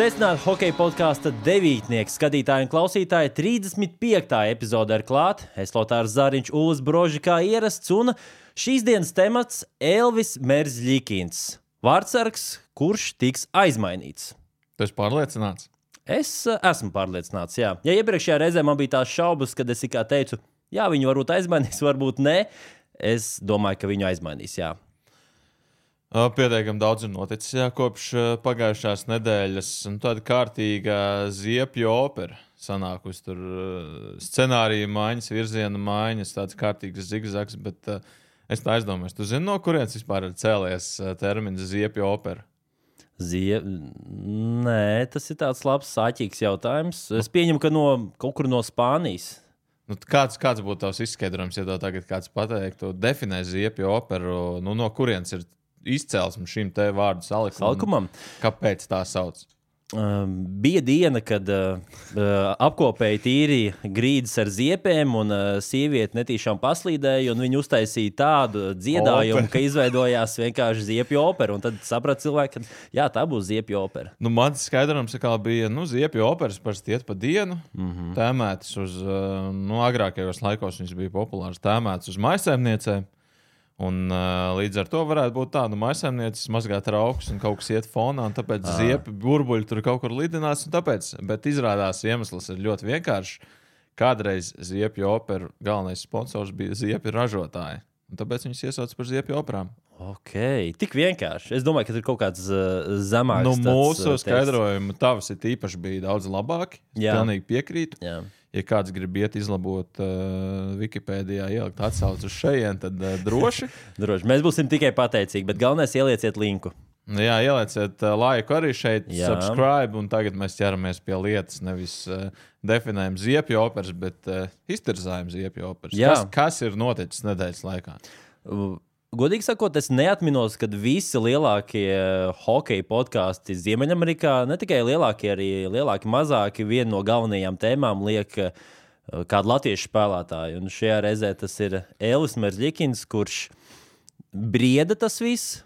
Sveicināti hokeja podkāstu devītnieki, skatītāji un klausītāji. 35. epizode ir klāta. Es Lotārs Zāriņš, Ulas Broži kā ierasts, un šīs dienas temats - Elvis Merzļikins. Vārdsargs, kurš tiks aizmainīts. Tu esi pārliecināts? Es uh, esmu pārliecināts, jā. Ja iepriekšējā reizē man bija tās šaubas, kad es tikai teicu, jā, viņu varbūt aizmainīs, varbūt nē, es domāju, ka viņu aizmainīs, jā. Pietiekami daudz ir noticis jā, kopš pagājušās nedēļas. Tāda kārtīga ziepju opera sanākusi. Tur scenārija maiņas, virziena maiņas, tāds kārtīgs zigzags. Bet es tā aizdomājos, tu zini, no kurienes vispār ir cēlies termins ziepju opera? Zie... Nē, tas ir tāds labs, sāķīgs jautājums. Es pieņemu, ka no kaut kur no Spānijas. Nu, kāds, kāds būtu tavs izskaidrojums, ja tev tagad kāds pateiktu, definē ziepju operu, nu, no kurienes ir izcelsme šim te vārdu salikumam. Salikumam. Kāpēc tā sauc? Uh, bija diena, kad uh, apkopēji tīrīja grīdas ar ziepēm, un uh, sieviete netīšām paslīdēja. Viņa uztaisīja tādu dziedājumu, opera. ka izveidojās vienkārši ziepju opera. Tad saprata cilvēki, ka jā, tā būs ziepju opera. Nu, Mans skaidrojums bija, nu, ziepju operas parasti iet pa dienu, mm -hmm. tēmētas uz, uh, nu, agrākajos laikos viņas bija populāras, tēmētas uz maisaimniecēm. Un, uh, līdz ar to varētu būt tāda nu, maisaimniece, mazgāt traukus un kaut kas iet fonā, un tāpēc ah. ziepi burbuļi tur kaut kur lidinās. Tāpēc, bet izrādās iemesls ir ļoti vienkāršs. Kādreiz ziepju operas galvenais sponsors bija ziepju ražotāji. Tāpēc viņus iesauc par ziepju operām. Ok, tik vienkārši. Es domāju, ka tur ir kaut kāds uh, zemāks. Nu, mūsu skaidrojumi, tavs ir īpaši bija daudz labāki. Jā, pilnīgi piekrītu. Jā ja kāds grib iet izlabot uh, Wikipēdijā, ielikt atsauci uz šejienes, tad uh, droši. droši. Mēs būsim tikai pateicīgi, bet galvenais ielieciet linku. Jā, ielieciet uh, laiku arī šeit, Jā. subscribe, un tagad mēs ķeramies pie lietas. Nevis uh, definējam ziepju operas, bet uh, iztirzājam ziepju operas. Kas, kas ir noticis nedēļas laikā? Uh, Godīgi sakot, es neatminos, kad visi lielākie hokeja podkāsti Ziemeļamerikā, ne tikai lielākie, arī lielāki, mazāki, viena no galvenajām tēmām liek eh, kādu latviešu spēlētāju. Un šajā reizē tas ir Elis Merzlikins, kurš Brieda tas viss,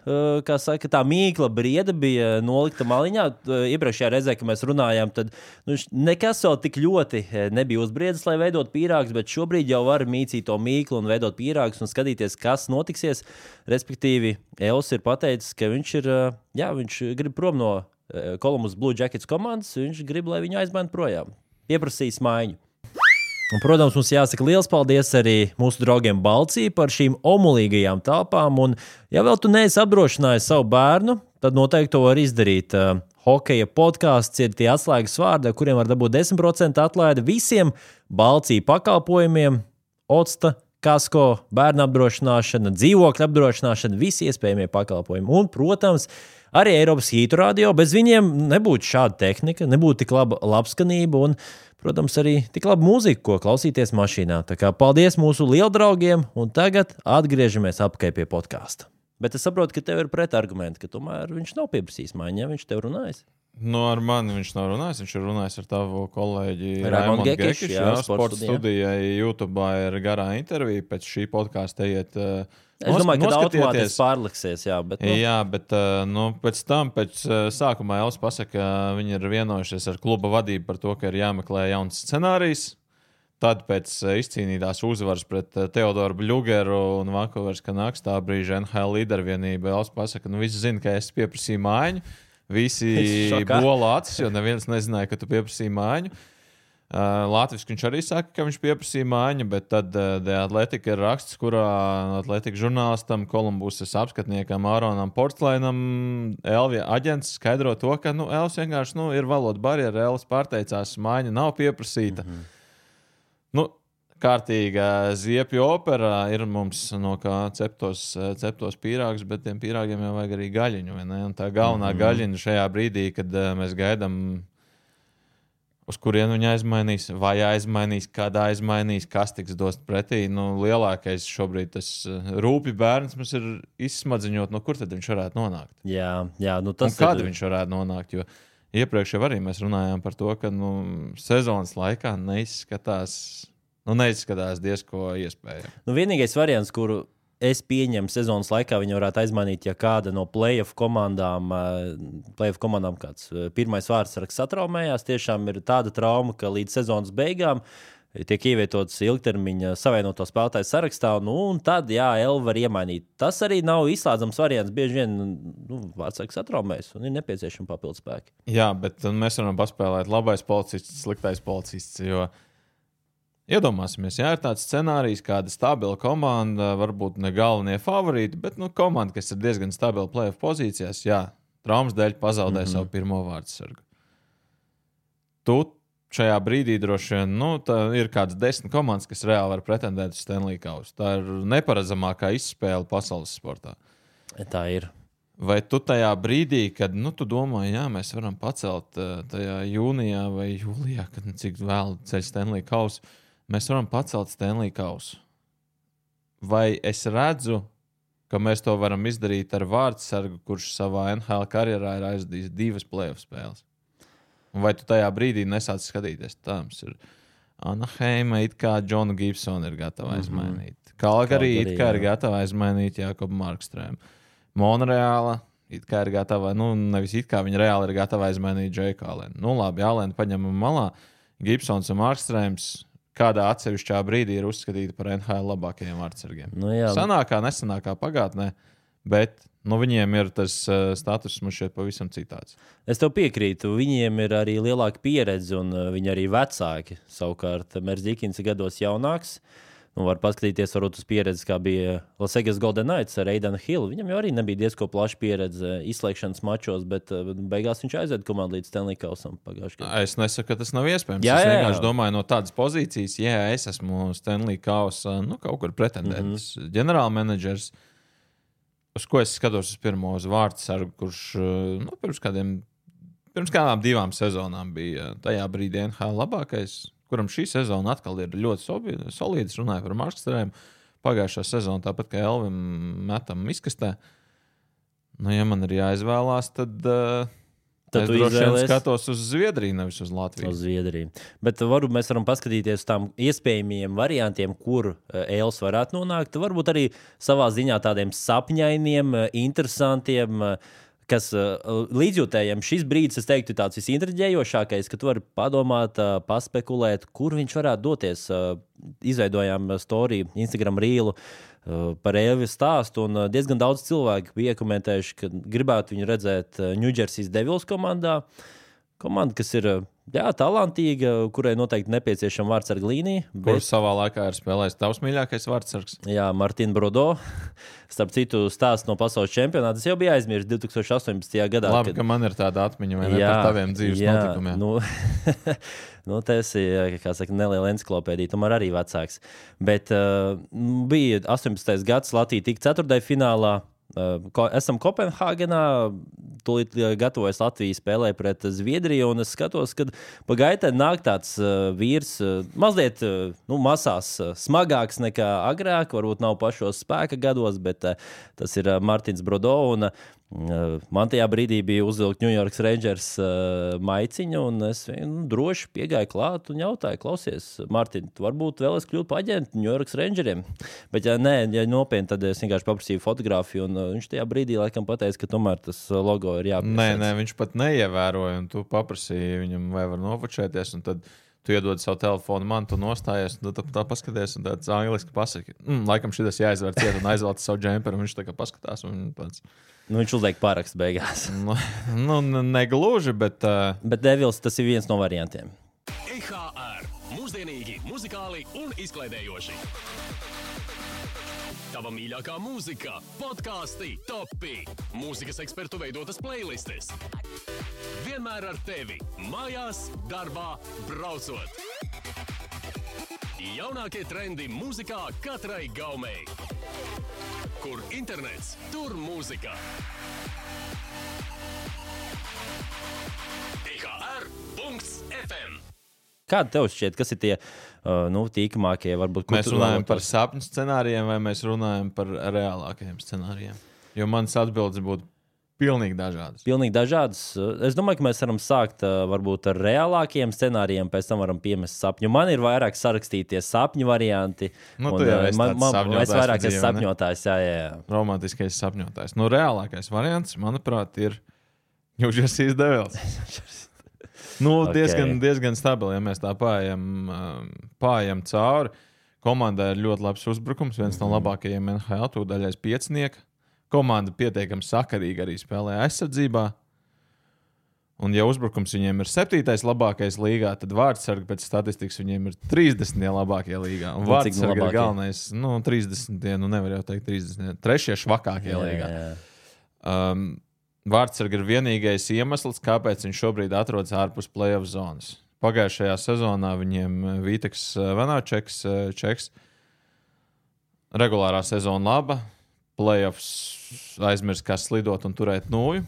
kā saka, tā mīkla brieda bija nolikta maliņā. Iepriekšējā reizē, kad mēs runājām, tad nu, nekas vēl tik ļoti nebija uzbriedis, lai veidotu pīrāgus, bet šobrīd jau var mīcīt to mīklu un veidot pīrāgus un skatīties, kas notiksies. Respektīvi, Elis ir pateicis, ka viņš, ir, jā, viņš grib prom no Columbus Blue Jackets komandas, viņš grib, lai viņu aizmaina projām. Pieprasīs maiņu. Un, protams, mums jāsaka liels paldies arī mūsu draugiem Balcijai par šīm omulīgajām telpām. Un, ja vēl tu neesi apdrošinājis savu bērnu, tad noteikti to var izdarīt. Uh, hokeja podkāsts ir tie atslēgas vārdi, kuriem var dabūt 10% atlaidi visiem Balcijas pakalpojumiem, Otsta, kasko, bērnu apdrošināšana, dzīvokļu apdrošināšana, visi iespējamie pakalpojumi. Un, protams, arī Eiropas hītu radio. Bez viņiem nebūtu šāda tehnika, nebūtu tik laba labskanība. Un, protams, arī tik labu mūziku, ko klausīties mašīnā. Tā kā paldies mūsu lieldraugiem, un tagad atgriežamies apkārt pie podkāsta. Bet es saprotu, ka tev ir pretargumenti, ka tomēr viņš nav pieprasījis maiņu, ja viņš tev runājis. Nu, ar mani viņš nav runājis. Viņš ir runājis ar tavu kolēģi Raimonu Gekišu. Jā, jā sports studijai YouTube ir garā intervija. Pēc šī podkāsta ejiet uh, Es Nos, domāju, ka automātiski pārliksies. Jā, bet, nu. jā, bet uh, nu, pēc tam, pēc uh, sākumā Elsa pasaka, ka viņi ir vienojušies ar kluba vadību par to, ka ir jāmeklē jauns scenārijs. Tad pēc izcīnītās uzvaras pret Teodoru Blugeru un Vankūveras Kanāks tā brīža NHL līdervienība Elsa pasaka, nu visi zina, ka es pieprasīju mājiņu. Visi bolā acis, jo neviens nezināja, ka tu pieprasīji mājiņu. Uh, Latvijas viņš arī saka, ka viņš pieprasīja mājiņu, bet tad uh, Atletika ir raksts, kurā Atletika žurnālistam, Kolumbusas apskatniekam, Āronam Porcelānam, Elvija aģents skaidro to, ka nu, Elvis vienkārši nu, ir valoda barjera. Elvis pārteicās, mājiņa nav pieprasīta. Mm -hmm. nu, kārtīga ziepju opera ir mums no kā ceptos, ceptos pīrāgus, bet tiem pīrāgiem jau vajag arī gaļiņu. Tā galvenā mm -hmm. gaļiņa šajā brīdī, kad uh, mēs gaidām uz kurien viņa aizmainīs, vai aizmainīs, kad aizmainīs, kas tiks dots pretī. Nu, lielākais šobrīd tas eh, rūpīgi bērns mums ir izsmadziņot, no kur tad viņš varētu nonākt. Jā, jā nu tas ir. Kad viņš varētu nonākt? Jo iepriekš jau arī mēs runājām par to, ka nu, sezonas laikā neizskatās, nu, neizskatās diezko iespējams. Nu, vienīgais variants, kuru es pieņemu, sezonas laikā viņi varētu aizmainīt, ja kāda no playoff komandām, uh, playoff komandām kāds uh, pirmais vārds saraksts satraumējās. Tiešām ir tāda trauma, ka līdz sezonas beigām tiek ievietots ilgtermiņa savienoto spēlētāju sarakstā, nu, un tad, jā, L var iemainīt. Tas arī nav izslēdzams variants. Bieži vien nu, vārdsargs satraumēs un ir nepieciešama papildus spēki. Jā, bet mēs varam paspēlēt labais policists, sliktais policists. Jo... Iedomāsimies, ja ir tāds scenārijs, kāda stabila komanda, varbūt ne galvenie favorīti, bet nu, komanda, kas ir diezgan stabila plēsoņa pozīcijās, jā, traumas dēļ pazaudē mm -hmm. savu pirmo vārdu sargu. Tu šajā brīdī droši vien nu, ir kādas desmit komandas, kas reāli var pretendēt uz Stanley Kausu. Tā ir neparedzamākā izspēle pasaules sportā. Tā ir. Vai tu tajā brīdī, kad nu, tu domā, jā, mēs varam pacelt uh, tajā jūnijā vai jūlijā, kad nu, cik vēl ceļš Stanley Kausu, mēs varam pacelt Stanley Kausu. Vai es redzu, ka mēs to varam izdarīt ar vārdsargu, kurš savā NHL karjerā ir aizdījis divas playoff spēles? Vai tu tajā brīdī nesāc skatīties, tāms ir Anaheima, it kā Džonu Gibsonu ir gatava aizmainīt. Mm -hmm. Kalgarī it kā ir gatava aizmainīt Jakobu Markstrēmu. Monreāla it kā ir gatava, nu, nevis it kā viņa reāli ir gatava aizmainīt Džeku Alēnu. Nu, labi, Alēnu paņemam malā. Gibsons un Markstrēms kādā atsevišķā brīdī ir uzskatīti par NHL labākajiem vārdsargiem. Nu, jā. Senākā, nesenākā pagātnē, bet nu, viņiem ir tas uh, status mums šeit pavisam citāds. Es tev piekrītu, viņiem ir arī lielāka pieredze, un uh, viņi arī vecāki. Savukārt, Merzikins ir gados jaunāks. Nu, var paskatīties varbūt, uz pieredzi, kā bija Latvijas Golden Knights ar Aidanu Hillu. Viņam jau arī nebija diezgan plaša pieredze izslēgšanas mačos, bet uh, beigās viņš aizveda komandu līdz Stanley Kausam pagājušajā gadā. Es nesaku, ka tas nav iespējams. Jā, es jā, vienkārši jā. domāju no tādas pozīcijas, ja es esmu Stanley Kausa nu, kaut kur pretendents, mm -hmm. ģenerālmenedžers. Uz ko es skatos uz pirmo vārdu sargu, kurš nu, pirms, kādiem, pirms kādām divām sezonām bija tajā brīdī NHL labākais kuram šī sezona atkal ir ļoti solīds. Runāju par Markstrēm. Pagājušā sezona, tāpat kā Elvim, metam izkastē. Nu, ja man ir jāizvēlās, tad, uh, Tad es droši vien skatos uz Zviedriju, nevis uz Latviju. Uz Zviedriju. Bet varbūt mēs varam paskatīties uz tām iespējamiem variantiem, kur Eils varētu nonākt. Varbūt arī savā ziņā tādiem sapņainiem, eh, interesantiem. eh, Kas līdzjūtējiem šis brīdis, es teiktu, ir tāds visintriģējošākais, ka tu vari padomāt, paspekulēt, kur viņš varētu doties. Izveidojām storiju, Instagram rīlu par Elvis stāstu, un diezgan daudz cilvēku bija iekomentējuši, ka gribētu viņu redzēt Ņūdžersijas Devils komandā. Komanda, kas ir jā, talantīga, kurai noteikti nepieciešama vārdsarga līnija. Kurš savā laikā ir spēlējis tavs mīļākais vārdsargs? Jā, Martina Brodo. Starp citu, stāsts no pasaules čempionāta. Es jau biju aizmirsis 2018. gadā. Labi, ka man ir tāda atmiņa Jā, par taviem dzīves jā, notikumiem. Nu, nu, tas ir saka, neliela encyklopēdija, tomēr arī vecāks. Bet uh, bija 18. gads, Latvija tika ceturtajā finālā. Ko- esam Kopenhāgenā. Tūlīt uh, gatavojas Latvijas spēlē pret Zviedriju. un Es skatos, ka pa gaitai nāk tāds uh, vīrs, uh, mazliet uh, nu, masās, uh, smagāks nekā agrāk. Varbūt nav pašos spēka gados, bet uh, tas ir uh, Mārtiņš Brodo. Un, uh, Man tajā brīdī bija uzvilkta New York Rangers uh, maiciņa, un es nu, droši piegāju klāt un jautāju, klausies, Mārtiņ, varbūt vēlies kļūt par aģentu New York Rangeriem. Bet, ja nē, ja nopietni, tad es vienkārši paprasīju fotografiju, un uh, viņš tajā brīdī laikam pateica, ka tomēr tas logo ir jāpieņem. Nē, nē, viņš pat neievēroja, un tu paprasīji viņam, vai var nofočēties. Tad tu iedod savu telefonu, man tu nostājies, un tad tā paskaties, un tāds angļuiski pasaki, mm, laikam šis jāizvēr ciet un aizvelk savu džemperu. un Viņš tā kā paskatās, un tāds, Nu, viņš uzliek pārakstu beigās. nu, nu ne- negluži, bet uh, Bet Devils tas ir viens no variantiem. EHR mūsdienīgi, muzikāli un izklaidējoši. Tava mīļākā mūzika, podkāsti, topi, mūzikas ekspertu veidotas playlists. Vienmēr ar tevi, mājās, darbā, braucot. Jaunākie trendi mūzikā katrai gaumei. Kur internets, tur mūzika. IHR.FM Kāda tev šķiet, kas ir tie uh, nu, tīkamākie? Varbūt, mēs runājam par sapņu scenārijiem, vai mēs runājam par reālākajiem scenārijiem. Jo mans atbildes būtu Pilnīgi dažādas. Pilnīgi dažādas. Es domāju, ka mēs varam sākt varbūt ar reālākiem scenārijiem, pēc tam varam piemest sapņu. Man ir vairāk sarakstītie sapņu varianti. Nu, un, esi man, man, sapņotājs es vairāk esmu sapņotājs. Jā, jā, jā. Romantiskais sapņotājs. Nu, reālākais variants, manuprāt, ir Jūžasīs Devils. nu, Ok. diezgan, diezgan stabili, ja mēs tā pājam, pājam cauri. Komandai ir ļoti labs uzbrukums, viens Mhm. no labākajiem NHL, tūdaļais piecinieks. Komanda pietiekami sakarīgi arī spēlē aizsardzībā. Un, ja uzbrukums viņiem ir septītais labākais līgā, tad vārdsargi pēc statistikas viņiem ir 30. labākie līgā. Un cik vārdsargi ir galvenais, nu, 30. Nu, nevar jau teikt, 30. Trešie švakākie jā, līgā. jā, jā. Um, Vārtsargi ir vienīgais iemesls, kāpēc viņš šobrīd atrodas ārpus playoff zonas. Pagājušajā sezonā viņiem Vīteks Vanačeks, Čeks, regulārā sezona laba, playoffs aizmirst, kā slidot un turēt nūju.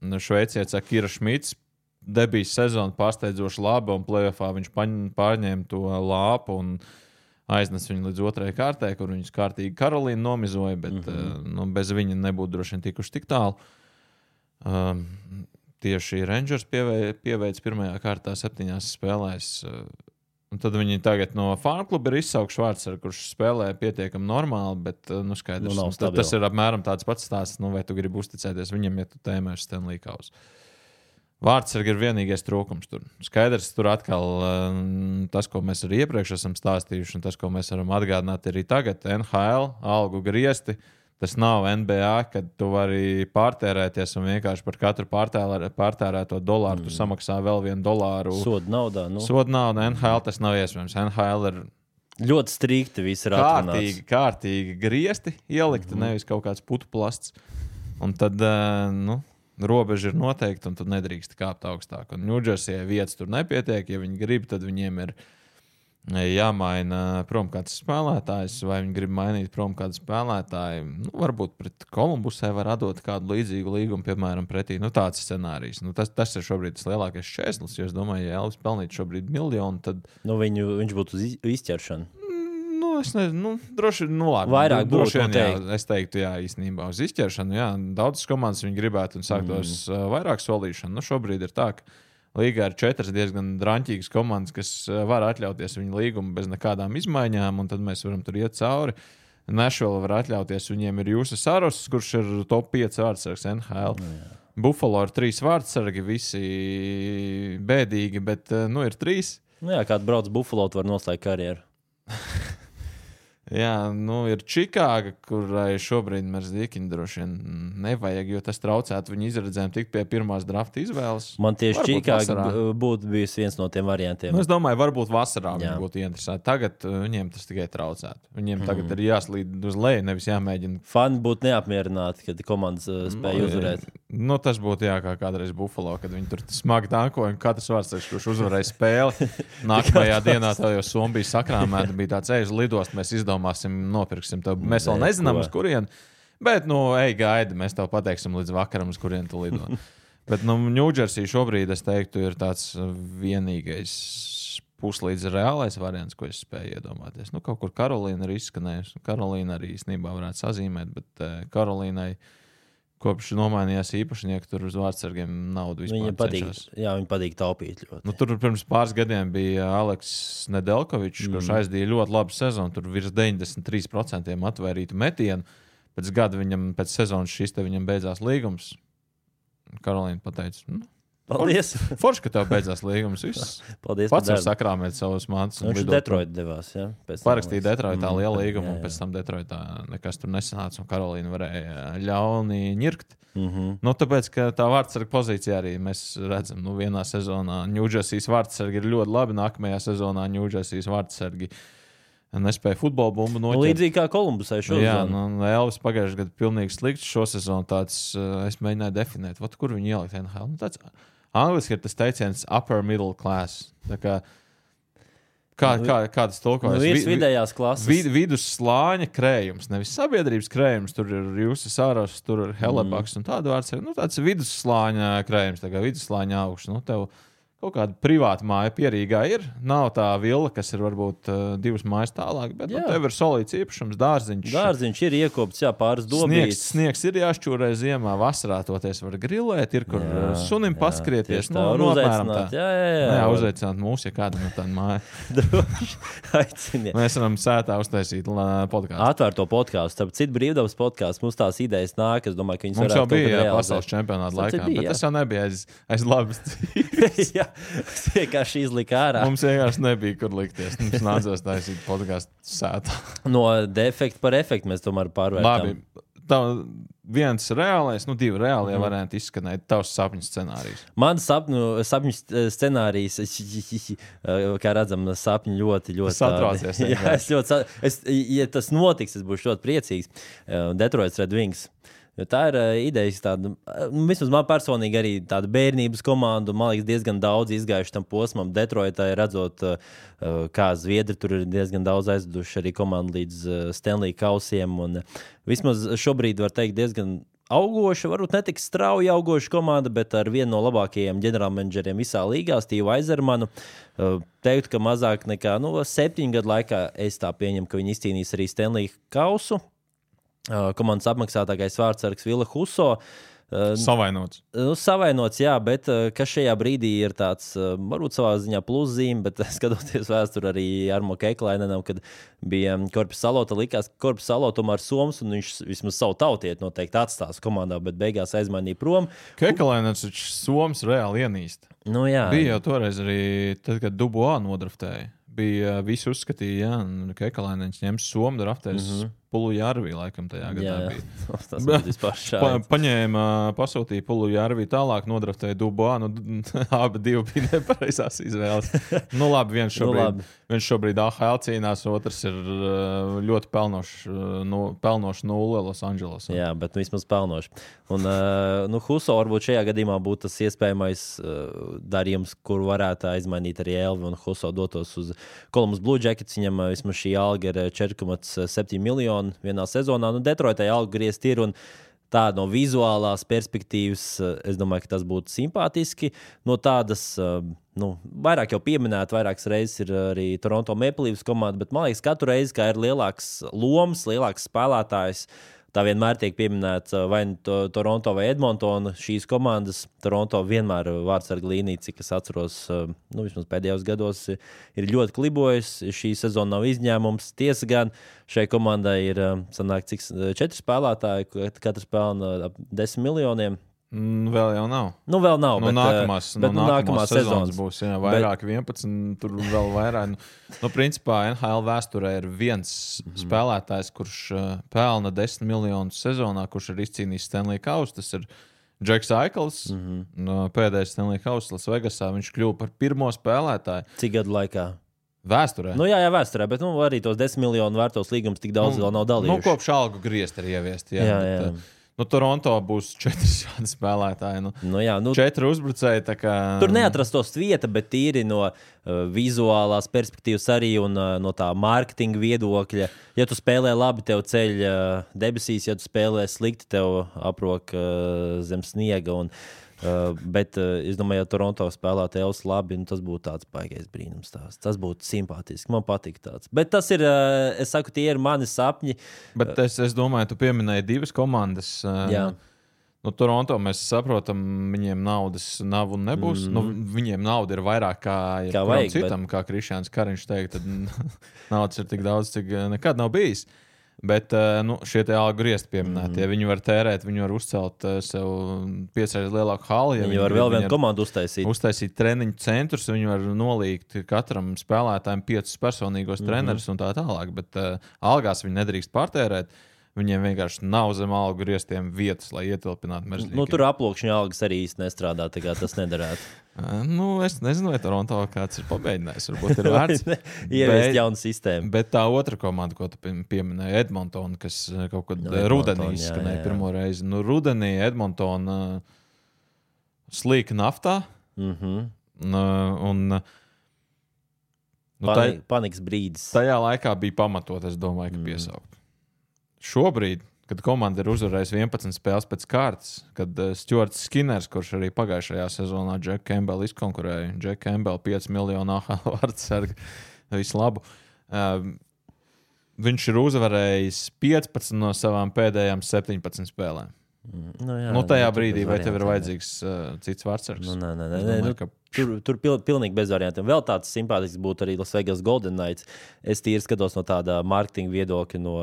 Šveicietis Akira Šmits debijas sezona pārsteidzoši laba, un playoffā viņš pārņēma to lāpu un aiznes viņu līdz otrajai kārtai, kur viņus kārtīgi Karolīna nomizoja, bet mm -hmm. nu, bez viņa nebūtu droši vien tikuši tik tālu. Um, tieši Rangers pievei- pieveic pirmajā kārtā septiņās spēlēs. Uh, un tad viņi tagad no fanu kluba ir izsaukts Švārds, kurš spēlē pietiekami normāli, bet uh, nu, skaidrs, Nu, nu, tas, tas ir apmēram tāds pats stāsts, nu, vai tu gribi uzticēties viņam, ja tu tēmē ar Stanley Kausu. Vārdsargi ir vienīgais trūkums tur. Skaidrs, tur atkal um, tas, ko mēs arī iepriekš esam stāstījuši, un tas, ko mēs varam atgādināt arī tagad, NHL, algu griezti. Tas nav NBA, kad tu vari pārtērēties un vienkārši par katru pārtērē, pārtērēto dolāru mm. samaksā vēl vienu dolāru. Soda naudā. Nu, Soda nauda NHL tas nav iespējams. NHL ir ļoti strikti viss ir atrunāts. kārtīgi, kārtīgi griezti ielikti, mm -hmm. nevis kaut kāds putu plasts. Un tad uh, nu, robeža ir noteikta, un tu nedrīkst kāpt augstāk. Un Ņūdžersijai vietas tur nepietiek. Ja viņi grib, tad viņiem ir jāmaina prom kāds spēlētājs, vai viņi grib mainīt prom kādu spēlētāju. Nu, varbūt pret Kolumbusē var atdot kādu līdzīgu līgumu, piemēram, pretī. Nu, tāds scenārijs. Nu, tas, tas ir šobrīd tas lielākais šķērslis. Jo es domāju, ja Elvis pelnītu šobrīd miljonu, tad Nu, viņu, viņš būtu uz iz- izķeršanu. Nu, es nezinu, nu, droši vien, nu, labi. Vairāk Nu, būtu vien, jā, es teiktu, jā, īstenībā uz izķeršanu. Jā, daudzas komandas viņi gribētu un sāktos mm. uh, vairāk solīšanu. Nu, šobrīd ir tā, ka līgā ir četras diezgan drāmīgas komandas, kas uh, var atļauties viņu līgumu bez nekādām izmaiņām, un tad mēs varam tur iet cauri. Nešvila var atļauties, viņiem ir jūsu saros, kurš ir top 5 vārdsargs NHL. Nu, Buffalo ir trīs vārdsargi, visi bēdīgi, bet uh, nu, ir trīs. Nu, jā, kāds brauc Buffalo, var noslēgt karjeru. Jā, nu, ir Čikāga, kurai šobrīd dīkiņu droši vien nevajag, jo tas traucētu viņu izredzēm tikt pie pirmās drafta izvēles. Man tieši Varbūt Čikāga vasarā. būtu bijis viens no tiem variantiem. Nu, es domāju, varbūt vasarā viņi būtu interesēti. Tagad uh, viņiem tas tikai traucētu. Viņiem tagad Mhm. ir jāslīd uz leju, nevis jāmēģina. Fani būtu neapmierināti, kad komandas uh, spēja uzvarēt. Nu, tas būtu jā, kā kādreiz Buffalo, kad viņi tur smagi tankoja. un Katrs vārds, kurš uzvarēja spēli, nākamajā dienā tā jau Somija bija sakrāmēta. Bija tāds ejs lidost, mēs izdomāsim, nopirksim to. Mēs vēl nezinām, uz kurien. Bet, nu, ej, gaidi, mēs tev pateiksim līdz vakaram, uz kurien tu lido. Bet, nu, Ņūdžersija šobrīd, es teiktu, ir tāds vienīgais puslīdz reālais variants, ko es spēju iedomāties. Nu, kaut kur Karolīna ir izskanējusi. Karolīna arī īstenībā varētu sazīmēt, bet uh, Karolīnai kopš nomainījās īpašnieki, tur uz vārdsargiem naudu vispār Viņam patīk, jā, viņam patīk taupīt ļoti. Nu, tur pirms pāris gadiem bija Aleks Nedelkovičs, mm. kurš aizdīja ļoti labu sezonu. Tur virs 93% atvērītu metienu. Pēc gada viņam, pēc sezonas šis te viņam beidzās līgums. Karolīna pateica, nu, Paldies! forši, ka tev beidzās līgums. Viss. Paldies Pats var sakrāmēt savus mācības. Nu, Viņš uz Detroitu devās. Ja? Parakstīja Detroitā Mm, lielu jā, līgumu, un jā. pēc tam Detroitā nekas tur nesanāca. Un Karolīna varēja ļauni ņirkt. Mhm. Nu, tāpēc, ka tā vārdsarga pozīcija arī mēs redzam, nu, vienā sezonā Ņūdžersijas vārdsargi ir ļoti labi. Nākamajā sezonā Ņūdžersijas vārdsargi nespēja futbola bumbu Nu, noķert. līdzīgi kā Kolumbusai šodien. Jā, nu, Elvis pagājušajā gadā pilnīgi slikts. Šo sezonu tāds es mēģināju definēt, Vat, kur viņi ielikt NHL. Nu, tāds, angliski ir tas teiciens upper middle class. Tā Kā, kā, kā, kā Nu, tulkojas? virs Vi- vi- vidējās klases. Vid, vidusslāņa krējums, nevis sabiedrības krējums. Tur ir jūsu sāras, tur ir helebaks un tāda vārds. Nu, tāds vidusslāņa krējums, tā kā vidusslāņa augsts. Nu, tev kaut kāda privāta māja pierīgā ir. Nav tā vila, kas ir varbūt uh, divas mājas tālāk, bet nu, tev ir solīts īpašums, dārziņš. Dārziņš ir iekopts, jā, pāris Sniegs, dobītes. sniegs ir jāšķūrē ziemā, vasarā toties var grilēt, ir kur Jā, jā, sunim jā, paskrieties. tieši Nu, uzaicināt, tā. jā, jā, jā. Nu, jā uzaicināt mūs, ja kāda no tāda māja. aiciniet. Mēs varam sētā uztaisīt podkāstu. Atvērto podkāstu, starp citu, brīvdabas podkāstu. Mums tās idejas nāk. Es domāju, ka viņas Mums jau bija jā, pasaules čempionāta laikā, bija, bet tas jau nebija aiz, aiz labas. es vienkārši izliku ārā. Mums vienkārši nebija, kur likties. Mums nācās taisīt podkāstu sētā. No defekta par efektu mēs tomēr pārvērtām. Tā viens reālais, nu, divi reālie mm. varianti izskanēja. Tavs sapņu scenārijs. Mans sapņu, sapņu st- scenārijs, kā redzam, sapņi ļoti, ļoti. Satraucies Jā, es ļoti. Es, ja tas notiks, es būšu ļoti priecīgs. Uh, Detroits Red Wings. Jo tā ir uh, ideja, tāda, uh, nu, vismaz man personīgi arī tāda bērnības komanda. Man liekas, diezgan daudz izgājuši tam posmam. Detroitā redzot, uh, kā Zviedri tur ir diezgan daudz aizduši arī komandu līdz uh, Stanley kausiem. Un, uh, vismaz šobrīd var teikt, diezgan augoša, varbūt ne tik strauji augoša komanda, bet ar vienu no labākajiem ģenerālmenedžeriem visā līgā, Stevu Aizermanu. Uh, Teiktu, ka mazāk nekā nu, septiņu gadu laikā es tā pieņemu, ka viņi izcīnīs arī Stanley kausu. Komandas apmaksātākais vārdsargs Vila Huso. Savainots. Nu, savainots, jā, bet kas šajā brīdī ir tāds, varbūt savā ziņā pluszīme, bet skatoties vēsturē arī ar Mokeklainenam, kad bija Korpus Salota, likās, ka Korpus Salota tomēr Soms, un viņš vismaz savu tautieti noteikti atstās komandā, bet beigās aizmainīja prom. Kekalēns taču Soms reāli ienīst. Nu, jā, Bija jau toreiz arī, tad, kad Dubuā nodraftēja. Bija visi uzskatīja, ka Kekalēns ņems Somu draftēs. Mm -hmm. Pulu Jārvī laikam tajā gadā jā, bija. tas bija vispār Pa, šādi. paņēma, pasūtīja Pulu Jārvī tālāk, nodraftēja Dubuā. Nu, abi divi bija nepareizās izvēles. nu, labi, viens Nu, šobrīd, labi. viens šobrīd AHL cīnās, otrs ir uh, ļoti pelnošs, uh, nu, pelnošs nulle Losandželosā. Jā, bet nu, vismaz pelnoši. Un, uh, nu, Huso varbūt šajā gadījumā būtu tas iespējamais darījums, kur varētu aizmainīt arī Elvi un Huso dotos uz Kolumbus Blue Jackets. Viņam vismaz šī alga ir uh, 4,7 miljoni vienā sezonā. Nu, Detroitai alga griezt ir. Un, Tā no vizuālās perspektīvas, uh, es domāju, ka tas būtu simpātiski. No tādas, uh, nu, vairāk jau pieminēta, vairākas reizes ir arī Toronto Maple Leafs komanda, bet man liekas, katru reizi, kad ir lielāks lomas, lielāks spēlētājs, Tā vienmēr tiek pieminēta vai nu to, Toronto vai Edmontona. Šīs komandas, Toronto vienmēr vārdsarga līnija, cik es atceros, nu, vismaz pēdējos gados, ir ļoti klibojusi. Šī sezona nav izņēmums. Tiesa gan šai komandai ir sanāk, cik, četri spēlētāji, kat- katrs pelna ap desmit miljoniem. Mm, vēl jau nav. Nu, vēl nav. No bet, uh, nākamās, bet, no nu, nākamās sezonas būs jā, vairāk, 11, tur vēl vairāk. Nu, nu, principā NHL vēsturē ir viens mm. -hmm. spēlētājs, kurš uh, pelna 10 miljonus sezonā, kurš ir izcīnījis Stanley Kausu. Tas ir Džeks Aikls, mm. -hmm. no pēdējais Stanley Kausa Lasvegasā. Viņš kļuva par pirmo spēlētāju Cik gadu laikā? vēsturē. Nu, jā, jā, vēsturē, bet nu, arī tos desmit miljonu vērtos līgumus tik daudz nu, vēl nav nu, dalījuši. kopš algu griezt ir ieviest. Jā, Jā, bet, jā. uh, Nu, Toronto būs četri šādi spēlētāji. Nu, Nu, jā, nu, četri uzbrucēji. Kā, Tur neatrastos vieta, bet tīri no uh, vizuālās perspektīvas arī un uh, no tā mārketinga viedokļa. Ja tu spēlē labi, tev ceļ uh, debesīs, ja tu spēlē slikti, tev aprok uh, zem sniega. Un, uh, bet uh, es domāju, ja Toronto spēlētu Elvis labi, nu, tas būtu tāds baigais brīnums. Tās. Tas būtu simpātiski. Man patīk tāds. Bet tas ir, uh, es saku, tie ir mani sapņi. Bet es, es domāju, tu pieminēji divas komandas. ā, Jā. Nu, Toronto mēs saprotam, viņiem naudas nav un nebūs. Mm -hmm. nu, viņiem nauda ir vairāk kā, Mhm. Kā vajag, citam, bet... kā Kristians Kariņš teica. Naudas ir tik daudz, cik nekad nav bijis. Bet ā, nu, šie algu griezti pieminētie, mm viņi var tērēt, viņi var uzcelt ā, sev piecreiz lielāku halu. Ja Viņi var grib, vēl viņi vienu komandu uztaisīt. uztaisīt treniņu centrus, viņi var nolikt katram spēlētājam piecus personīgos mm -hmm. trenerus un tā tālāk. Bet uh, algās viņi nedrīkst pārtērēt. Viņiem vienkārši nav zem algu grieztiem vietas, lai ietilpinātu mežģīnu. Nu, tur aploksņa algas arī īsti nestrādā, tā kā tas nederētu. nu, es nezinu, vai Toronto kāds ir pamēģinājis. Varbūt ir vērts. Ieviest jaunu sistēmu. Bet tā otra komanda, ko tu pie- pieminēji, Edmontona, kas eh, kaut kad Nu, no, Edmonton, rudenī jā, izskanēja pirmo reizi. Nu, rudenī Edmontona slīka naftā. Mm -hmm. Nu, un, uh, nu, tai- Pani, panikas brīdis. Tajā laikā bija pamatot, es domāju, ka Mm. Šobrīd, kad komanda ir uzvarējusi 11 spēles pēc kārtas, kad uh, Stuarts Skinners, kurš arī pagājušajā sezonā Džeku Campbell izkonkurēja, Džeku Campbell 5 miljonu AHL vārdu sargu, visu labu. Uh, viņš ir uzvarējis 15 no savām pēdējām 17 spēlēm. Nu, jā, nu, tajā nu, tur brīdī, vai tev ir jā. vajadzīgs uh, cits vārdsargs? Nu, nē, nē, nē, domāju, nu, ka Tur, tur pil, pilnīgi bez variantiem. Vēl tāds simpātisks būtu arī Las Vegas Golden Knights. Es tīri skatos no tāda mārketinga viedokļa. No...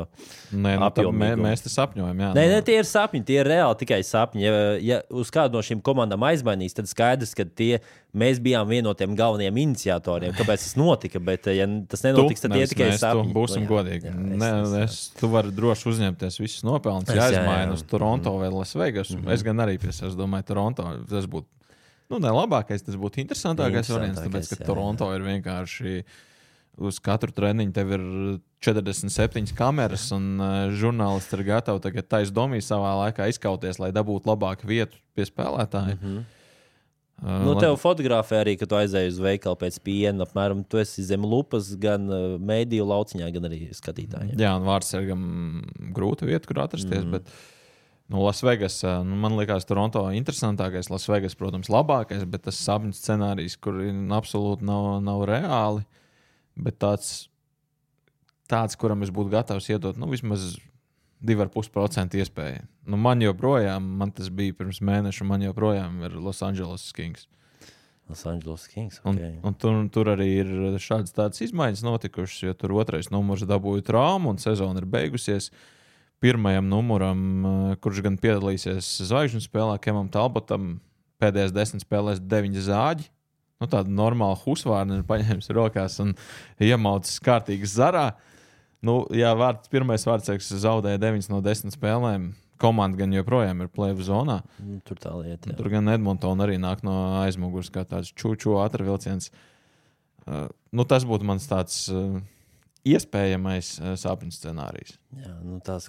Nē, nu, tad mē, apjomīguma. mēs te sapņojam. Jā, Nē, nu, nē, tie ir sapņi, tie ir reāli tikai sapņi. Ja, ja uz kādu no šīm komandām aizmainīs, tad skaidrs, ka tie, mēs bijām viens no tiem galvenajiem iniciatoriem, kāpēc tas notika. Bet, ja tas nenotiks, tad tie nevis ir tikai tu sapņi. Būsim jā, godīgi. jā, es, ne, es, es, tu vari droši uzņemties visus nopelnus. Es, Ja jā, jā, aizmainu jā. uz Toronto vai Lasvegas, mm -hmm. es gan arī pie sevis domāju, Toronto tas būtu. Nu, ne labākais, tas būtu interesantākais variants, tāpēc, ka jā, Toronto ir vienkārši uz katru treniņu tev ir 47 kameras, un uh, žurnālisti ir gatavi tagad taisnīgi domāt savā laikā izkauties, lai dabūtu labāku vietu pie spēlētājiem. Mm -hmm. uh, Nu, tev fotografē arī, ka tu aizēji uz veikalu pēc piena. Apmēram, tu esi zem lupas gan uh, mēdīju lauciņā, gan arī skatītājiem. Jā, un vārdsargam grūta vieta, kur atrasties. Mm. Bet, nu, Lasvegas, nu, man liekas, Toronto interesantākais. Lasvegas, protams, labākais, bet tas sapņu scenārijs, kur absolūti nav, nav reāli. Bet tāds, tāds, kuram es būtu gatavs iedot nu, vismaz 2,5% iespēju. Nu, man joprojām, man tas bija pirms mēneša, man joprojām ir Los Angeles Kings. Los Angeles Kings. Un, Okay. un tur, tur arī ir šādas izmaiņas notikušas, jo tur otrais numurs dabūja traumu un sezona ir beigusies. Pirmajam numuram, kurš gan piedalīsies zvaigžņu spēlē, Kemam Talbotam, pēdējās desmit spēlēs deviņi zāģi. Nu, tāda normāla husvārna ir paņēmis rokās un iemaucis kārtīgi zarā. Nu, jā, vārds, pirmais vārds zaudēja 9 no 10 spēlēm. Komanda gan joprojām ir plēve zonā. Nu, Tur tā lieta. jā. Tur gan Edmontona arī nāk no aizmugures, kā tāds čūču ātrvilciens. Uh, nu, tas būtu mans tāds uh, iespējamais uh, sapņu scenārijs. Jā, nu, tās,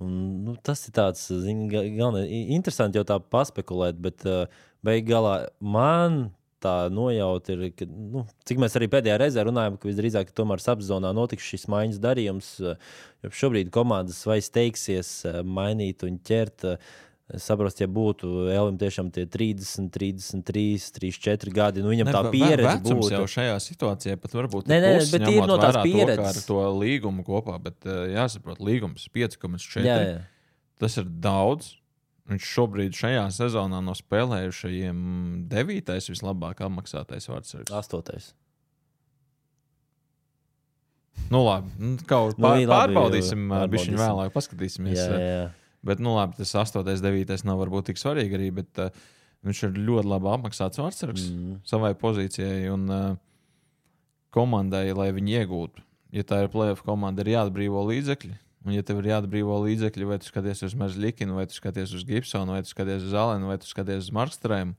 un, nu, tas ir tāds zin, ga- galvenais. i- Interesanti jau tā paspekulēt, bet uh, beig galā man tā nojauta ir, ka, nu, cik mēs arī pēdējā reizē runājām, ka visdrīzāk tomēr apzonā notiks šis maiņas darījums. uh, Jo šobrīd komandas vai steigsies mainīt un ķert. uh, Saprotu, ja būtu Elim tiešām tie 30, 33, 34 gadi, nu viņam tā Ne, ve- pieredze būtu. jau šajā situācijā pat varbūt Nē, nē, puses, bet ir no tās to, pieredzes. kā Ar to līgumu kopā, bet uh, jāsaprot, līgums 5,4. Jā, jā. Tas ir daudz. Viņš šobrīd šajā sezonā no spēlējušajiem devītais vislabāk apmaksātais vārdsargs. Astotais. Nu, labi, nu, kaut Nu, kā pār, labi, pārbaudīsim, uh, pārbaudīsim. bišķiņ vēlāk, paskatīsimies. Jā, uh, jā, jā. Bet, nu, labi, tas 8, 9 nav varbūt tik svarīgi arī, bet uh, viņš ir ļoti labi apmaksāts vārdsargs mm. savai pozīcijai un uh, komandai, lai viņi iegūtu. Ja tā ir plēsoņa komanda, ir jāatbrīvo līdzekļi. Un, ja tev ir jāatbrīvo līdzekļi, vai tu skaties uz Merzlikinu, vai tu skaties uz Gibsonu, vai tu skaties uz Alenu, vai tu skaties uz Markstrēmu.